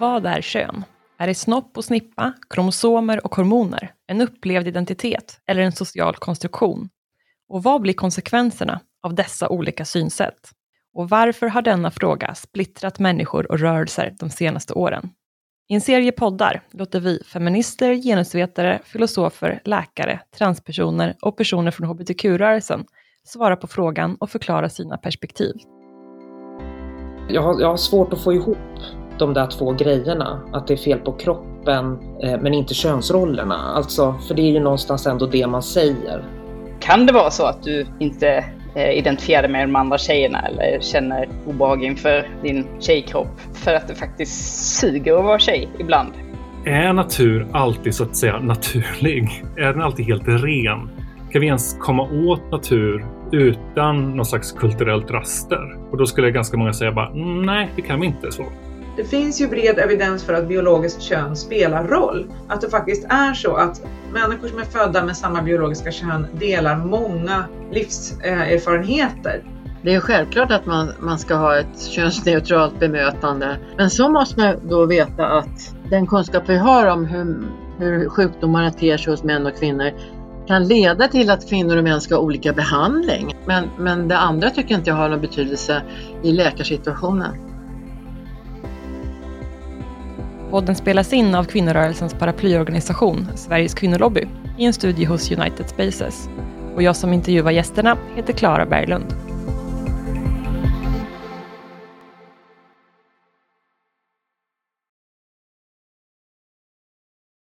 Vad är kön? Är det snopp och snippa, kromosomer och hormoner, en upplevd identitet eller en social konstruktion? Och vad blir konsekvenserna av dessa olika synsätt? Och varför har denna fråga splittrat människor och rörelser de senaste åren? I en serie poddar låter vi feminister, genusvetare, filosofer, läkare, transpersoner och personer från hbtq-rörelsen svara på frågan och förklara sina perspektiv. Jag har, jag har svårt att få ihop de där två grejerna, att det är fel på kroppen eh, men inte könsrollerna. Alltså, för det är ju någonstans ändå det man säger. Kan det vara så att du inte eh, identifierar dig med de andra tjejerna eller känner obehag inför din tjejkropp för att det faktiskt suger att vara tjej ibland? Är natur alltid så att säga naturlig? Är den alltid helt ren? Kan vi ens komma åt natur utan någon slags kulturellt raster? Och då skulle ganska många säga bara nej, det kan vi inte. så. Det finns ju bred evidens för att biologiskt kön spelar roll. Att det faktiskt är så att människor som är födda med samma biologiska kön delar många livserfarenheter. Det är självklart att man, man ska ha ett könsneutralt bemötande. Men så måste man då veta att den kunskap vi har om hur, hur sjukdomarna ter sig hos män och kvinnor kan leda till att kvinnor och män ska ha olika behandling. Men, men det andra tycker inte jag har någon betydelse i läkarsituationen. Podden spelas in av kvinnorörelsens paraplyorganisation, Sveriges kvinnolobby, i en studie hos United Spaces. Och jag som intervjuar gästerna heter Klara Berglund.